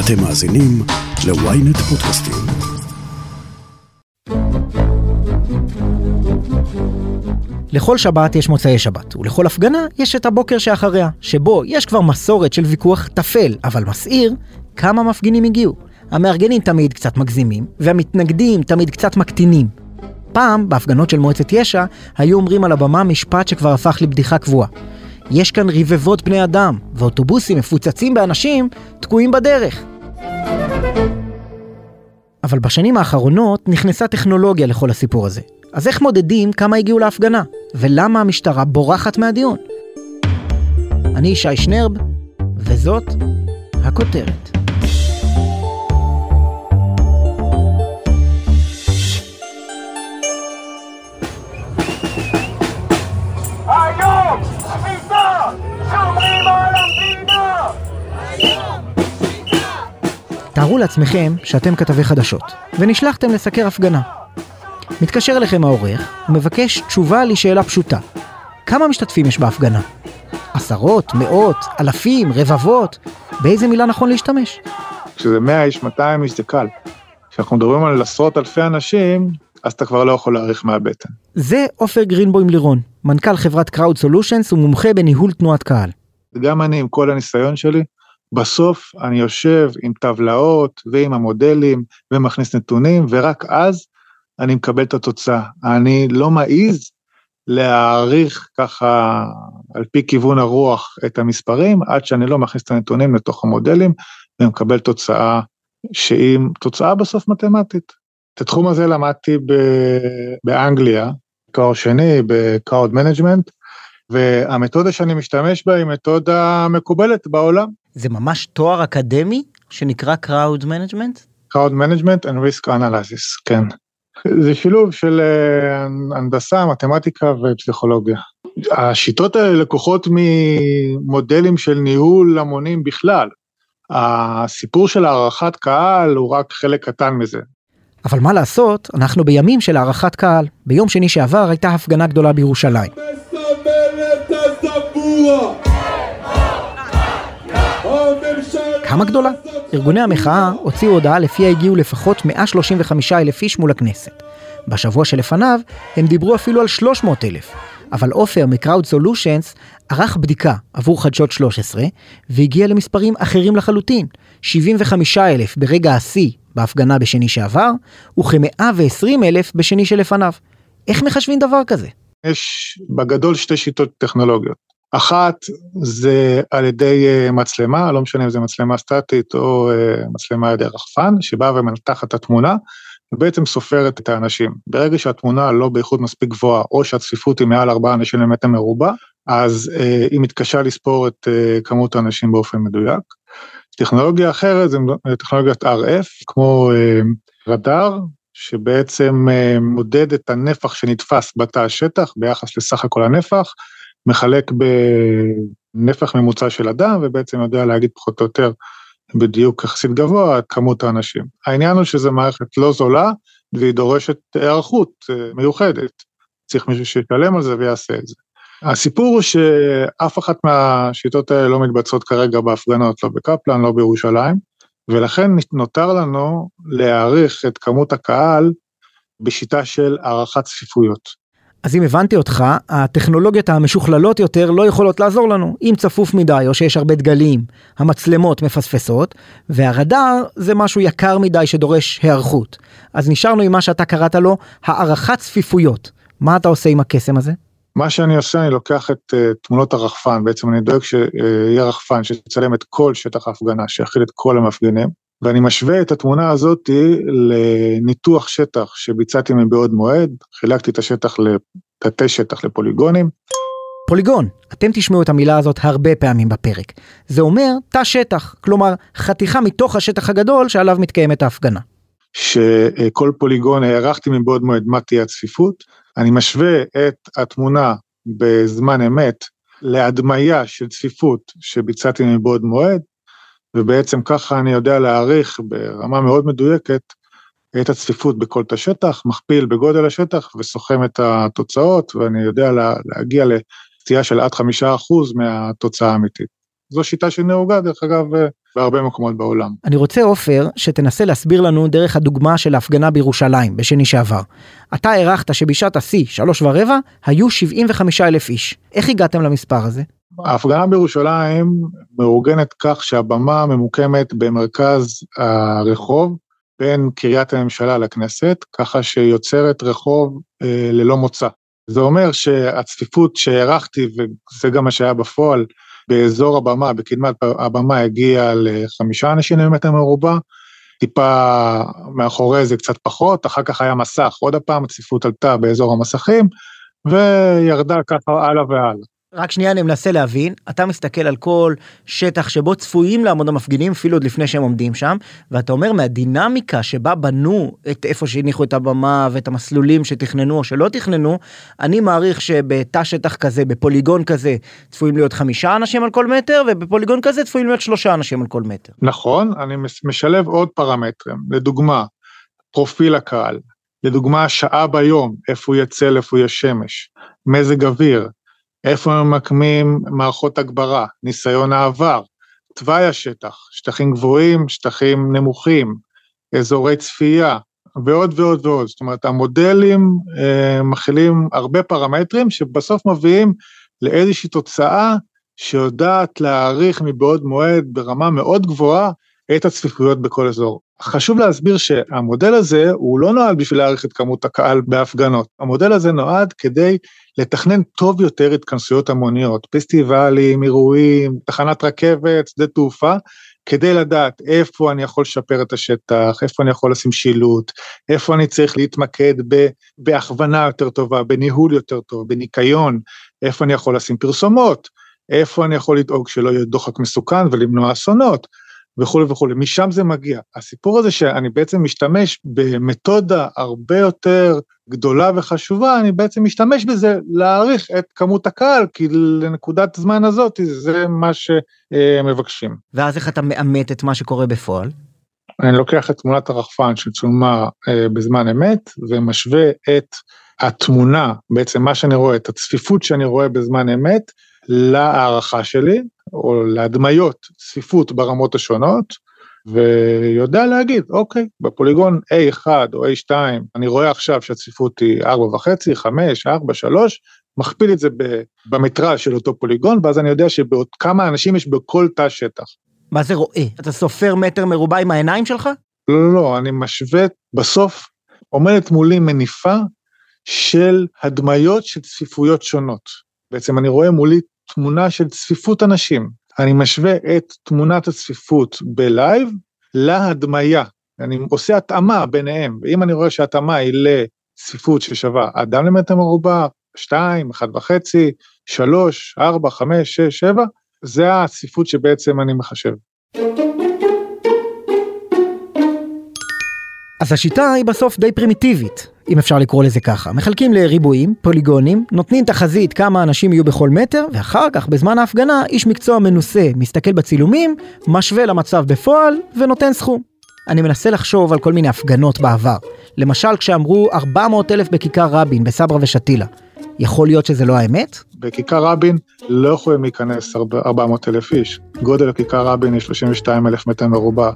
אתם מאזינים ל-ynet פודקאסטים. לכל שבת יש מוצאי שבת, ולכל הפגנה יש את הבוקר שאחריה, שבו יש כבר מסורת של ויכוח טפל, אבל מסעיר, כמה מפגינים הגיעו. המארגנים תמיד קצת מגזימים, והמתנגדים תמיד קצת מקטינים. פעם, בהפגנות של מועצת יש"ע, היו אומרים על הבמה משפט שכבר הפך לבדיחה קבועה. יש כאן רבבות בני אדם, ואוטובוסים מפוצצים באנשים תקועים בדרך. אבל בשנים האחרונות נכנסה טכנולוגיה לכל הסיפור הזה. אז איך מודדים כמה הגיעו להפגנה? ולמה המשטרה בורחת מהדיון? אני ישי שנרב, וזאת הכותרת. תארו לעצמכם שאתם כתבי חדשות, ונשלחתם לסקר הפגנה. מתקשר אליכם העורך, ומבקש תשובה לשאלה פשוטה. כמה משתתפים יש בהפגנה? עשרות, מאות, אלפים, רבבות? באיזה מילה נכון להשתמש? כשזה 100 איש, 200 איש זה קל. כשאנחנו מדברים על עשרות אלפי אנשים, אז אתה כבר לא יכול להעריך מהבטן. זה עופר גרינבוים לירון, מנכ"ל חברת קראוד סולושנס ומומחה בניהול תנועת קהל. וגם אני, עם כל הניסיון שלי, בסוף אני יושב עם טבלאות ועם המודלים ומכניס נתונים, ורק אז אני מקבל את התוצאה. אני לא מעז להעריך ככה על פי כיוון הרוח את המספרים, עד שאני לא מכניס את הנתונים לתוך המודלים ומקבל תוצאה שהיא תוצאה בסוף מתמטית. את התחום הזה למדתי ב- באנגליה, תואר שני ב-Crowd Management, והמתודה שאני משתמש בה היא מתודה מקובלת בעולם. זה ממש תואר אקדמי שנקרא Crowd Management? Crowd Management and Risk Analysis, כן. זה שילוב של אה, הנדסה, מתמטיקה ופסיכולוגיה. השיטות האלה לקוחות ממודלים של ניהול המונים בכלל. הסיפור של הערכת קהל הוא רק חלק קטן מזה. אבל מה לעשות, אנחנו בימים של הערכת קהל. ביום שני שעבר הייתה הפגנה גדולה בירושלים. מסמל את הזבורה! הממשלה... כמה גדולה? ארגוני המחאה הוציאו הודעה לפיה הגיעו לפחות 135 אלף איש מול הכנסת. בשבוע שלפניו הם דיברו אפילו על 300 אלף. אבל עופר מקראוד סולושנס ערך בדיקה עבור חדשות 13 והגיע למספרים אחרים לחלוטין. 75 אלף ברגע השיא בהפגנה בשני שעבר וכ-120 אלף בשני שלפניו. איך מחשבים דבר כזה? יש בגדול שתי שיטות טכנולוגיות. אחת זה על ידי אה, מצלמה, לא משנה אם זה מצלמה סטטית או אה, מצלמה על ידי רחפן, שבאה ומנתחת את התמונה, ובעצם סופרת את האנשים. ברגע שהתמונה לא באיכות מספיק גבוהה, או שהצפיפות היא מעל 4 אנשים למטר מרובע, אז אה, היא מתקשה לספור את אה, כמות האנשים באופן מדויק. טכנולוגיה אחרת זה טכנולוגיית RF, כמו אה, רדאר, שבעצם אה, מודד את הנפח שנתפס בתא השטח ביחס לסך הכל הנפח, מחלק בנפח ממוצע של אדם, ובעצם יודע להגיד פחות או יותר בדיוק יחסית גבוה את כמות האנשים. העניין הוא שזו מערכת לא זולה, והיא דורשת היערכות אה, מיוחדת. צריך מישהו שישלם על זה ויעשה את זה. הסיפור הוא שאף אחת מהשיטות האלה לא מתבצעות כרגע בהפגנות, לא בקפלן, לא בירושלים, ולכן נותר לנו להעריך את כמות הקהל בשיטה של הערכת צפיפויות. אז אם הבנתי אותך, הטכנולוגיות המשוכללות יותר לא יכולות לעזור לנו. אם צפוף מדי או שיש הרבה דגלים, המצלמות מפספסות, והרדאר זה משהו יקר מדי שדורש היערכות. אז נשארנו עם מה שאתה קראת לו הערכת צפיפויות. מה אתה עושה עם הקסם הזה? מה שאני עושה, אני לוקח את uh, תמונות הרחפן, בעצם אני דואג שיהיה רחפן שיצלם את כל שטח ההפגנה, שיכיל את כל המפגינים, ואני משווה את התמונה הזאת לניתוח שטח שביצעתי מבעוד מועד, חילקתי את השטח לתתי שטח לפוליגונים. פוליגון, אתם תשמעו את המילה הזאת הרבה פעמים בפרק. זה אומר תא שטח, כלומר חתיכה מתוך השטח הגדול שעליו מתקיימת ההפגנה. שכל פוליגון הערכתי מבעוד מועד מה תהיה הצפיפות, אני משווה את התמונה בזמן אמת להדמיה של צפיפות שביצעתי מבעוד מועד, ובעצם ככה אני יודע להעריך ברמה מאוד מדויקת את הצפיפות בכל תא שטח, מכפיל בגודל השטח וסוכם את התוצאות, ואני יודע לה, להגיע לסטייה של עד חמישה אחוז מהתוצאה האמיתית. זו שיטה שנהוגה, דרך אגב, בהרבה מקומות בעולם. אני רוצה עופר שתנסה להסביר לנו דרך הדוגמה של ההפגנה בירושלים בשני שעבר. אתה הערכת שבשעת השיא, שלוש ורבע, היו 75 אלף איש. איך הגעתם למספר הזה? ההפגנה בירושלים מאורגנת כך שהבמה ממוקמת במרכז הרחוב, בין קריית הממשלה לכנסת, ככה שיוצרת רחוב אה, ללא מוצא. זה אומר שהצפיפות שהערכתי, וזה גם מה שהיה בפועל, באזור הבמה, בקדמת הבמה הגיע לחמישה אנשים למטר מרובע, טיפה מאחורי זה קצת פחות, אחר כך היה מסך, עוד הפעם הצפיפות עלתה באזור המסכים, וירדה ככה הלאה והלאה. רק שנייה אני מנסה להבין, אתה מסתכל על כל שטח שבו צפויים לעמוד המפגינים אפילו עוד לפני שהם עומדים שם, ואתה אומר מהדינמיקה שבה בנו את איפה שהניחו את הבמה ואת המסלולים שתכננו או שלא תכננו, אני מעריך שבתא שטח כזה, בפוליגון כזה, צפויים להיות חמישה אנשים על כל מטר, ובפוליגון כזה צפויים להיות שלושה אנשים על כל מטר. נכון, אני משלב עוד פרמטרים, לדוגמה, פרופיל הקהל, לדוגמה שעה ביום, איפה הוא יצא, איפה יש שמש, מזג אוויר, איפה ממקמים מערכות הגברה, ניסיון העבר, תוואי השטח, שטחים גבוהים, שטחים נמוכים, אזורי צפייה, ועוד ועוד ועוד. זאת אומרת, המודלים אה, מכילים הרבה פרמטרים שבסוף מביאים לאיזושהי תוצאה שיודעת להעריך מבעוד מועד ברמה מאוד גבוהה את הצפיפויות בכל אזור. חשוב להסביר שהמודל הזה הוא לא נועד בשביל להעריך את כמות הקהל בהפגנות, המודל הזה נועד כדי לתכנן טוב יותר התכנסויות המוניות, פסטיבלים, אירועים, תחנת רכבת, שדה תעופה, כדי לדעת איפה אני יכול לשפר את השטח, איפה אני יכול לשים שילוט, איפה אני צריך להתמקד ב, בהכוונה יותר טובה, בניהול יותר טוב, בניקיון, איפה אני יכול לשים פרסומות, איפה אני יכול לדאוג שלא יהיה דוחק מסוכן ולמנוע אסונות. וכולי וכולי, משם זה מגיע. הסיפור הזה שאני בעצם משתמש במתודה הרבה יותר גדולה וחשובה, אני בעצם משתמש בזה להעריך את כמות הקהל, כי לנקודת זמן הזאת זה מה שמבקשים. ואז איך אתה מאמת את מה שקורה בפועל? אני לוקח את תמונת הרחפן שצולמה אה, בזמן אמת ומשווה את התמונה, בעצם מה שאני רואה, את הצפיפות שאני רואה בזמן אמת, להערכה שלי, או להדמיות צפיפות ברמות השונות, ויודע להגיד, אוקיי, בפוליגון A1 או A2, אני רואה עכשיו שהצפיפות היא 4.5, 5, 4, 3, מכפיל את זה במטרז' של אותו פוליגון, ואז אני יודע שבעוד כמה אנשים יש בכל תא שטח. מה זה רואה? אתה סופר מטר מרובע עם העיניים שלך? לא, לא, לא, אני משווה, בסוף עומדת מולי מניפה של הדמיות של צפיפויות שונות. בעצם אני רואה מולי תמונה של צפיפות אנשים. אני משווה את תמונת הצפיפות בלייב להדמיה. אני עושה התאמה ביניהם, ואם אני רואה שההתאמה היא לצפיפות ששווה אדם למטר מרובע, 2, 1.5, 3, 4, 5, 6, 7, זה הצפיפות שבעצם אני מחשב. אז השיטה היא בסוף די פרימיטיבית, אם אפשר לקרוא לזה ככה. מחלקים לריבועים, פוליגונים, נותנים תחזית כמה אנשים יהיו בכל מטר, ואחר כך, בזמן ההפגנה, איש מקצוע מנוסה מסתכל בצילומים, משווה למצב בפועל, ונותן סכום. אני מנסה לחשוב על כל מיני הפגנות בעבר. למשל, כשאמרו 400 אלף בכיכר רבין, בסברה ושתילה. יכול להיות שזה לא האמת? בכיכר רבין לא יכולים להיכנס 400 אלף איש. גודל הכיכר רבין היא 32 אלף מטר מרובע.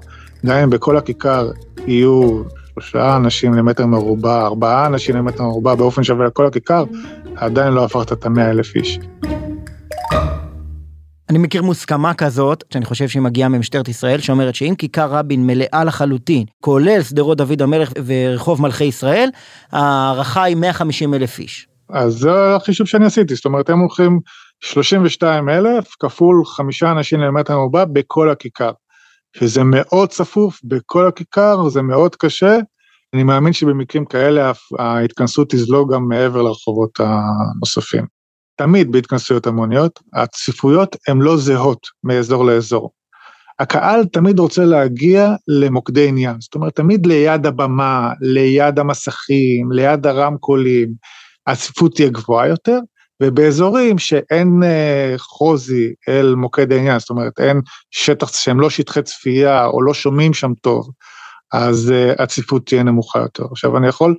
גם אם בכל הכיכר יהיו שלושה אנשים למטר מרובע, ארבעה אנשים למטר מרובע באופן שווה לכל הכיכר, עדיין לא הפכת את המאה אלף איש. אני מכיר מוסכמה כזאת, שאני חושב שהיא מגיעה ממשטרת ישראל, שאומרת שאם כיכר רבין מלאה לחלוטין, כולל שדרות דוד המלך ורחוב מלכי ישראל, ההערכה היא 150 אלף איש. אז זה החישוב שאני עשיתי, זאת אומרת, הם הולכים 32 אלף כפול חמישה אנשים למטר מרובע בכל הכיכר. שזה מאוד צפוף בכל הכיכר, זה מאוד קשה. אני מאמין שבמקרים כאלה ההתכנסות תזלוג גם מעבר לרחובות הנוספים. תמיד בהתכנסויות המוניות, הצפיפויות הן לא זהות מאזור לאזור. הקהל תמיד רוצה להגיע למוקדי עניין, זאת אומרת, תמיד ליד הבמה, ליד המסכים, ליד הרמקולים, הצפיפות תהיה גבוהה יותר, ובאזורים שאין אה, חוזי אל מוקד העניין, זאת אומרת אין שטח שהם לא שטחי צפייה או לא שומעים שם טוב, אז אה, הצפיפות תהיה נמוכה יותר. עכשיו אני יכול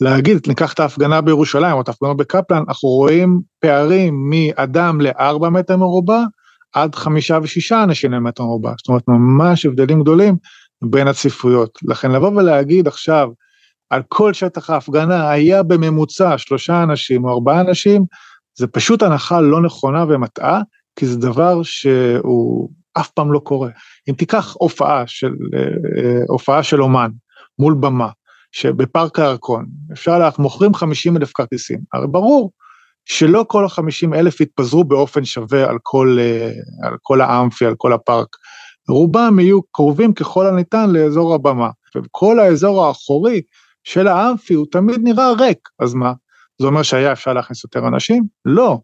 להגיד, ניקח את ההפגנה בירושלים או את ההפגנות בקפלן, אנחנו רואים פערים מאדם לארבע מטר מרובע, עד חמישה ושישה אנשים למטר מרובע, זאת אומרת ממש הבדלים גדולים בין הצפיפויות. לכן לבוא ולהגיד עכשיו, על כל שטח ההפגנה היה בממוצע שלושה אנשים או ארבעה אנשים, זה פשוט הנחה לא נכונה ומטעה, כי זה דבר שהוא אף פעם לא קורה. אם תיקח הופעה של, אה, הופעה של אומן מול במה, שבפארק הירקון, אפשר לך, מוכרים 50 אלף כרטיסים, הרי ברור שלא כל ה-50 אלף יתפזרו באופן שווה על כל, אה, על כל האמפי, על כל הפארק. רובם יהיו קרובים ככל הניתן לאזור הבמה, וכל האזור האחורי של האמפי הוא תמיד נראה ריק, אז מה? זה אומר שהיה אפשר להכניס יותר אנשים? לא,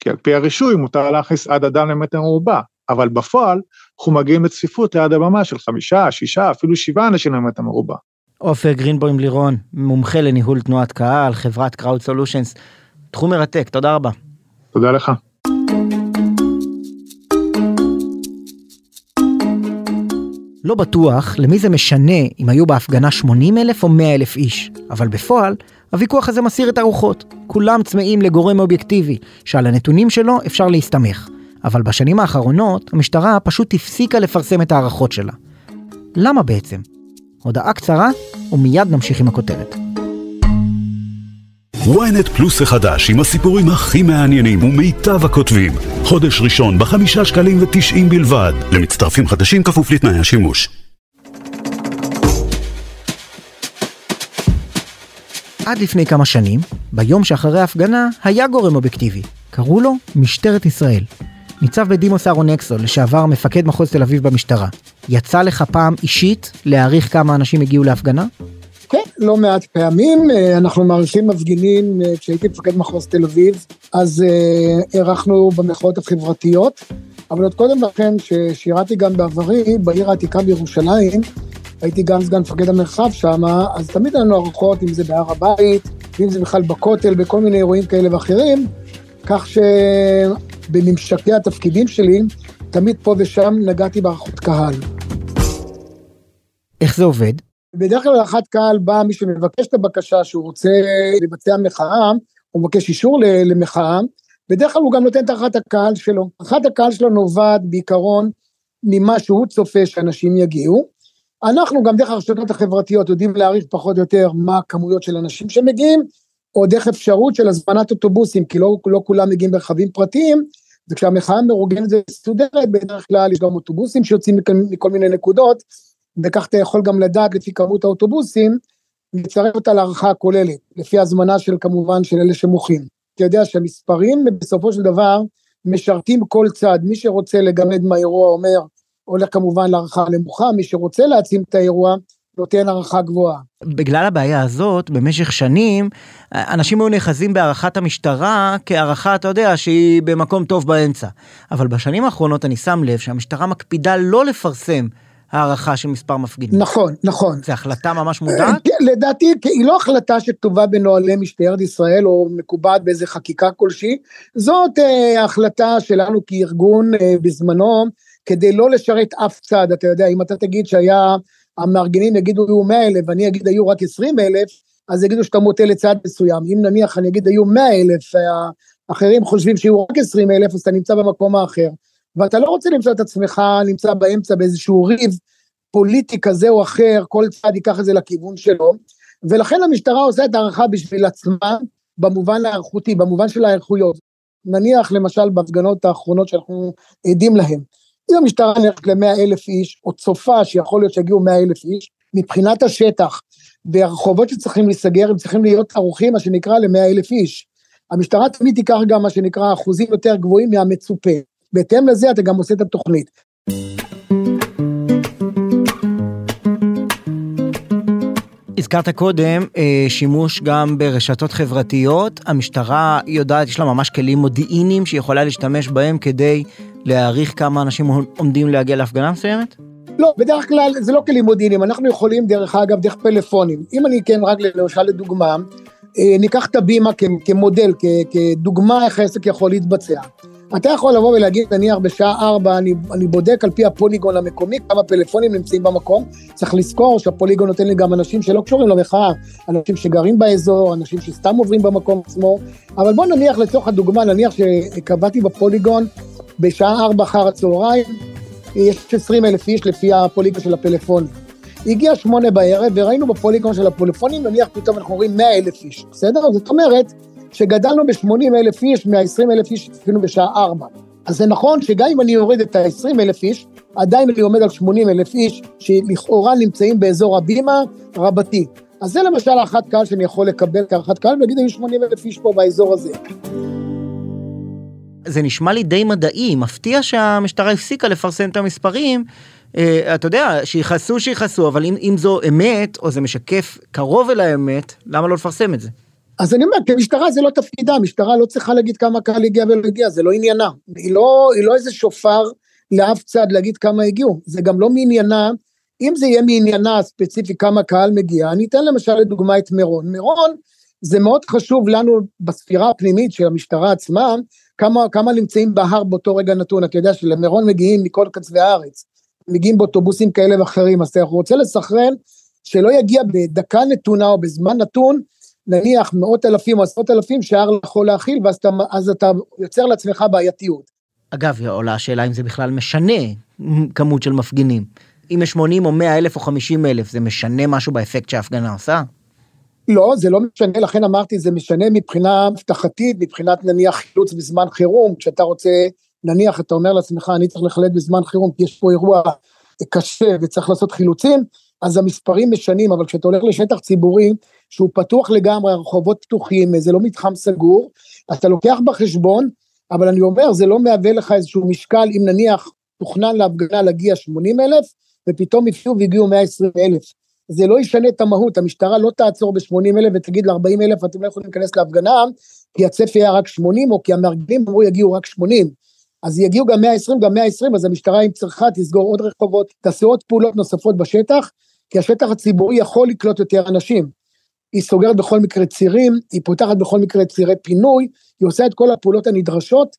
כי על פי הרישוי מותר להכניס עד אדם למטר מרובע, אבל בפועל אנחנו מגיעים לצפיפות ליד הבמה של חמישה, שישה, אפילו שבעה אנשים למטר מרובע. עופר גרינבוים לירון, מומחה לניהול תנועת קהל, חברת קראוד סולושנס. תחום מרתק, תודה רבה. תודה לך. לא בטוח למי זה משנה אם היו בהפגנה 80 אלף או 100 אלף איש, אבל בפועל, הוויכוח הזה מסיר את הרוחות. כולם צמאים לגורם אובייקטיבי, שעל הנתונים שלו אפשר להסתמך. אבל בשנים האחרונות, המשטרה פשוט הפסיקה לפרסם את ההערכות שלה. למה בעצם? הודעה קצרה, ומיד נמשיך עם הכותרת. Ynet פלוס החדש עם הסיפורים הכי מעניינים ומיטב הכותבים. חודש ראשון בחמישה שקלים ותשעים בלבד. למצטרפים חדשים כפוף לתנאי השימוש. עד לפני כמה שנים, ביום שאחרי ההפגנה, היה גורם אובייקטיבי. קראו לו משטרת ישראל. ניצב בדימוס אהרון אקסול, לשעבר מפקד מחוז תל אביב במשטרה. יצא לך פעם אישית להעריך כמה אנשים הגיעו להפגנה? כן, לא מעט פעמים, אה, אנחנו מעריכים מפגינים, אה, כשהייתי מפקד מחוז תל אביב, אז אירחנו אה, במחאות החברתיות, אבל עוד קודם לכן, ששירתי גם בעברי, בעיר העתיקה בירושלים, הייתי גם סגן מפקד המרחב שם, אז תמיד לנו הערכות, אם זה בהר הבית, ואם זה בכלל בכותל, בכל מיני אירועים כאלה ואחרים, כך שבממשקי התפקידים שלי, תמיד פה ושם נגעתי בהערכות קהל. איך זה עובד? בדרך כלל הערכת קהל בא מי שמבקש את הבקשה שהוא רוצה לבצע מחאה, הוא מבקש אישור למחאה, בדרך כלל הוא גם נותן את הערכת הקהל שלו. הערכת הקהל שלו נובעת בעיקרון ממה שהוא צופה שאנשים יגיעו. אנחנו גם דרך הרשתות החברתיות יודעים להעריך פחות או יותר מה הכמויות של אנשים שמגיעים, או דרך אפשרות של הזמנת אוטובוסים, כי לא, לא כולם מגיעים ברכבים פרטיים, וכשהמחאה מאורגנת ומסודרת, בדרך כלל יש גם אוטובוסים שיוצאים מכל, מכל מיני נקודות, וכך אתה יכול גם לדעת לפי כמות האוטובוסים, לצרף אותה להערכה הכוללת, לפי הזמנה של כמובן של אלה שמוחים. אתה יודע שהמספרים בסופו של דבר משרתים כל צד, מי שרוצה לגמד מהאירוע אומר, הולך כמובן להערכה נמוכה, מי שרוצה להעצים את האירוע, נותן הערכה גבוהה. בגלל הבעיה הזאת, במשך שנים, אנשים היו נאחזים בהערכת המשטרה כהערכה, אתה יודע, שהיא במקום טוב באמצע. אבל בשנים האחרונות אני שם לב שהמשטרה מקפידה לא לפרסם הערכה של מספר מפגינים. נכון, נכון. זו החלטה ממש מודעת? כן, לדעתי היא לא החלטה שכתובה בנוהלי משטרת ישראל או מקובעת באיזה חקיקה כלשהי, זאת אה, החלטה שלנו כארגון אה, בזמנו, כדי לא לשרת אף צד, אתה יודע, אם אתה תגיד שהיה, המארגנים יגידו היו 100 אלף ואני אגיד היו רק 20 אלף, אז יגידו שאתה מוטה לצד מסוים, אם נניח אני אגיד היו 100 אלף, אחרים חושבים שיהיו רק 20 אלף, אז אתה נמצא במקום האחר. ואתה לא רוצה למצוא את עצמך נמצא באמצע באיזשהו ריב פוליטי כזה או אחר, כל צד ייקח את זה לכיוון שלו, ולכן המשטרה עושה את ההערכה בשביל עצמה, במובן ההערכותי, במובן של ההערכויות. נניח למשל בהפגנות האחרונות שאנחנו עדים להן, אם המשטרה נערכת ל-100 אלף איש, או צופה שיכול להיות שיגיעו 100 אלף איש, מבחינת השטח, והרחובות שצריכים להיסגר, הם צריכים להיות ערוכים, מה שנקרא, ל-100 אלף איש. המשטרה תמיד תיקח גם מה שנקרא אחוזים יותר גבוהים מהמצופה. בהתאם לזה אתה גם עושה את התוכנית. הזכרת קודם אה, שימוש גם ברשתות חברתיות, המשטרה יודעת, יש לה ממש כלים מודיעיניים שהיא יכולה להשתמש בהם כדי להעריך כמה אנשים עומדים להגיע להפגנה מסוימת? לא, בדרך כלל זה לא כלים מודיעיניים, אנחנו יכולים דרך אגב דרך פלאפונים. אם אני כן רק למשל לדוגמה, אה, ניקח את הבימה כמודל, כדוגמה איך העסק יכול להתבצע. אתה יכול לבוא ולהגיד, נניח בשעה ארבע, אני, אני בודק על פי הפוליגון המקומי, כמה פלאפונים נמצאים במקום. צריך לזכור שהפוליגון נותן לי גם אנשים שלא קשורים למחאה, אנשים שגרים באזור, אנשים שסתם עוברים במקום עצמו. אבל בוא נניח לצורך הדוגמה, נניח שקבעתי בפוליגון בשעה ארבע אחר הצהריים, יש 20 אלף איש לפי הפוליגון של הפלאפונים. הגיע שמונה בערב וראינו בפוליגון של הפלאפונים, נניח פתאום אנחנו רואים 100 אלף איש, בסדר? זאת אומרת שגדלנו ב-80 אלף איש מה-20 אלף איש שצפינו בשעה ארבע. אז זה נכון שגם אם אני יורד את ה-20 אלף איש, עדיין אני עומד על 80 אלף איש שלכאורה נמצאים באזור הבימה רבתי. אז זה למשל הערכת קהל שאני יכול לקבל כערכת קהל, ולהגיד היו 80 אלף איש פה באזור הזה. זה נשמע לי די מדעי, מפתיע שהמשטרה הפסיקה לפרסם את המספרים. אה, אתה יודע, שיכעסו שיכעסו, אבל אם, אם זו אמת, או זה משקף קרוב אל האמת, למה לא לפרסם את זה? אז אני אומר, כמשטרה זה לא תפקידה, המשטרה לא צריכה להגיד כמה קהל הגיע ולא הגיע, זה לא עניינה. היא לא, היא לא איזה שופר לאף צד להגיד כמה הגיעו, זה גם לא מעניינה, אם זה יהיה מעניינה הספציפי כמה קהל מגיע, אני אתן למשל לדוגמה את מירון. מירון, זה מאוד חשוב לנו בספירה הפנימית של המשטרה עצמה, כמה, כמה נמצאים בהר באותו רגע נתון, אתה יודע שלמירון מגיעים מכל קצווי הארץ, מגיעים באוטובוסים כאלה ואחרים, אז אתה רוצה לסכרן שלא יגיע בדקה נתונה או בזמן נתון, נניח מאות אלפים או עשרות אלפים שההר לא יכול להכיל, ואז אתה, אז אתה יוצר לעצמך בעייתיות. אגב, עולה השאלה אם זה בכלל משנה כמות של מפגינים. אם יש 80 או 100 אלף או 50 אלף, זה משנה משהו באפקט שההפגנה עושה? לא, זה לא משנה, לכן אמרתי, זה משנה מבחינה אבטחתית, מבחינת נניח חילוץ בזמן חירום, כשאתה רוצה, נניח אתה אומר לעצמך, אני צריך לחלט בזמן חירום, כי יש פה אירוע קשה וצריך לעשות חילוצים, אז המספרים משנים, אבל כשאתה הולך לשטח ציבורי, שהוא פתוח לגמרי, הרחובות פתוחים, זה לא מתחם סגור, אתה לוקח בחשבון, אבל אני אומר, זה לא מהווה לך איזשהו משקל, אם נניח תוכנן להפגנה להגיע 80 אלף, ופתאום הפיעו והגיעו 120 אלף. זה לא ישנה את המהות, המשטרה לא תעצור ב-80 אלף ותגיד ל-40 אלף, אתם לא יכולים להיכנס להפגנה, כי הצפי היה רק 80, או כי המארגנים אמרו יגיעו רק 80. אז יגיעו גם 120, גם 120, אז המשטרה אם צריכה תסגור עוד רחובות, תעשה עוד פעולות נוספות בשטח, כי השטח הציבורי יכול לקלוט יותר אנשים. היא סוגרת בכל מקרה צירים, היא פותחת בכל מקרה צירי פינוי, היא עושה את כל הפעולות הנדרשות.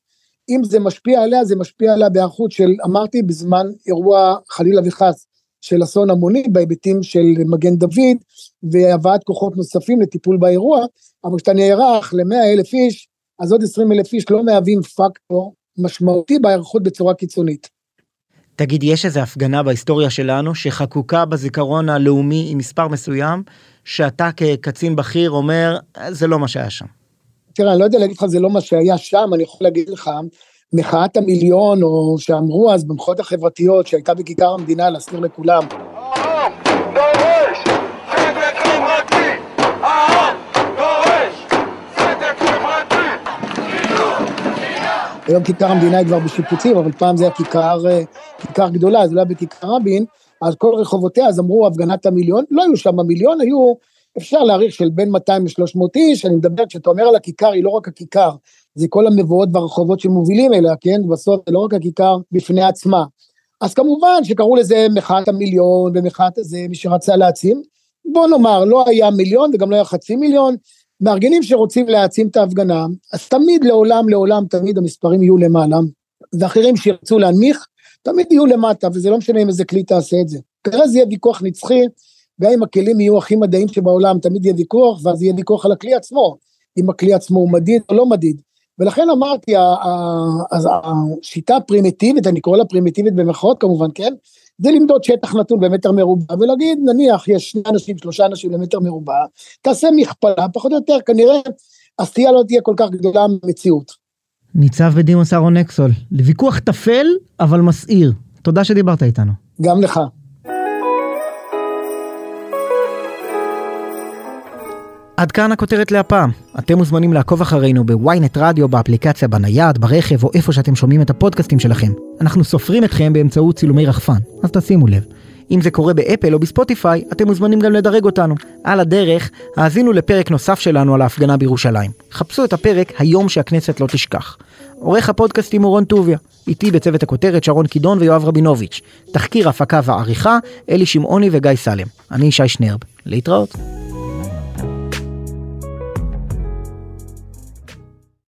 אם זה משפיע עליה, זה משפיע עליה בהיערכות של, אמרתי, בזמן אירוע חלילה וחס של אסון המוני, בהיבטים של מגן דוד, והבאת כוחות נוספים לטיפול באירוע, אבל כשאתה נערך ל-100 אלף איש, אז עוד 20 אלף איש לא מהווים פקטור משמעותי בהיערכות בצורה קיצונית. תגיד, יש איזו הפגנה בהיסטוריה שלנו שחקוקה בזיכרון הלאומי עם מספר מסוים, שאתה כקצין בכיר אומר, זה לא מה שהיה שם. תראה, אני לא יודע להגיד לך זה לא מה שהיה שם, אני יכול להגיד לך, מחאת המיליון, או שאמרו אז במחאות החברתיות, שהייתה בכיכר המדינה, להזכיר לכולם. היום כיכר המדינה היא כבר בשיפוצים, אבל פעם זה היה כיכר, אה, כיכר גדולה, זה לא היה בכיכר רבין, אז כל רחובותיה, אז אמרו הפגנת המיליון, לא היו שם המיליון, היו, אפשר להעריך של בין 200 ל-300 איש, אני מדבר, כשאתה אומר על הכיכר, היא לא רק הכיכר, זה כל המבואות והרחובות שמובילים אליה, כן? בסוף זה לא רק הכיכר בפני עצמה. אז כמובן שקראו לזה מחאת המיליון ומחאת הזה, מי שרצה להעצים. בוא נאמר, לא היה מיליון וגם לא היה חצי מיליון. מארגנים שרוצים להעצים את ההפגנה, אז תמיד לעולם לעולם תמיד המספרים יהיו למעלה, ואחרים שירצו להנמיך, תמיד יהיו למטה, וזה לא משנה אם איזה כלי תעשה את זה. כנראה זה יהיה ויכוח נצחי, גם אם הכלים יהיו הכי מדעיים שבעולם, תמיד יהיה ויכוח, ואז יהיה ויכוח על הכלי עצמו, אם הכלי עצמו הוא מדיד או לא מדיד. ולכן אמרתי, השיטה הפרימיטיבית, אני קורא לה פרימיטיבית במרכאות כמובן, כן? זה למדוד שטח נתון במטר מרובע, ולהגיד, נניח יש שני אנשים, שלושה אנשים למטר מרובע, תעשה מכפלה, פחות או יותר, כנראה הסטייה לא תהיה כל כך גדולה במציאות. ניצב בדימוס אהרון אקסול, לוויכוח טפל, אבל מסעיר. תודה שדיברת איתנו. גם לך. עד כאן הכותרת להפעם. אתם מוזמנים לעקוב אחרינו בוויינט רדיו, באפליקציה, בנייד, ברכב או איפה שאתם שומעים את הפודקאסטים שלכם. אנחנו סופרים אתכם באמצעות צילומי רחפן, אז תשימו לב. אם זה קורה באפל או בספוטיפיי, אתם מוזמנים גם לדרג אותנו. על הדרך, האזינו לפרק נוסף שלנו על ההפגנה בירושלים. חפשו את הפרק היום שהכנסת לא תשכח. עורך הפודקאסטים הוא רון טוביה. איתי בצוות הכותרת שרון קידון ויואב רבינוביץ'. תחקיר הפקה ועריכה, אלי שמעוני וגיא סלם. אני ישי שנרב. להתראות.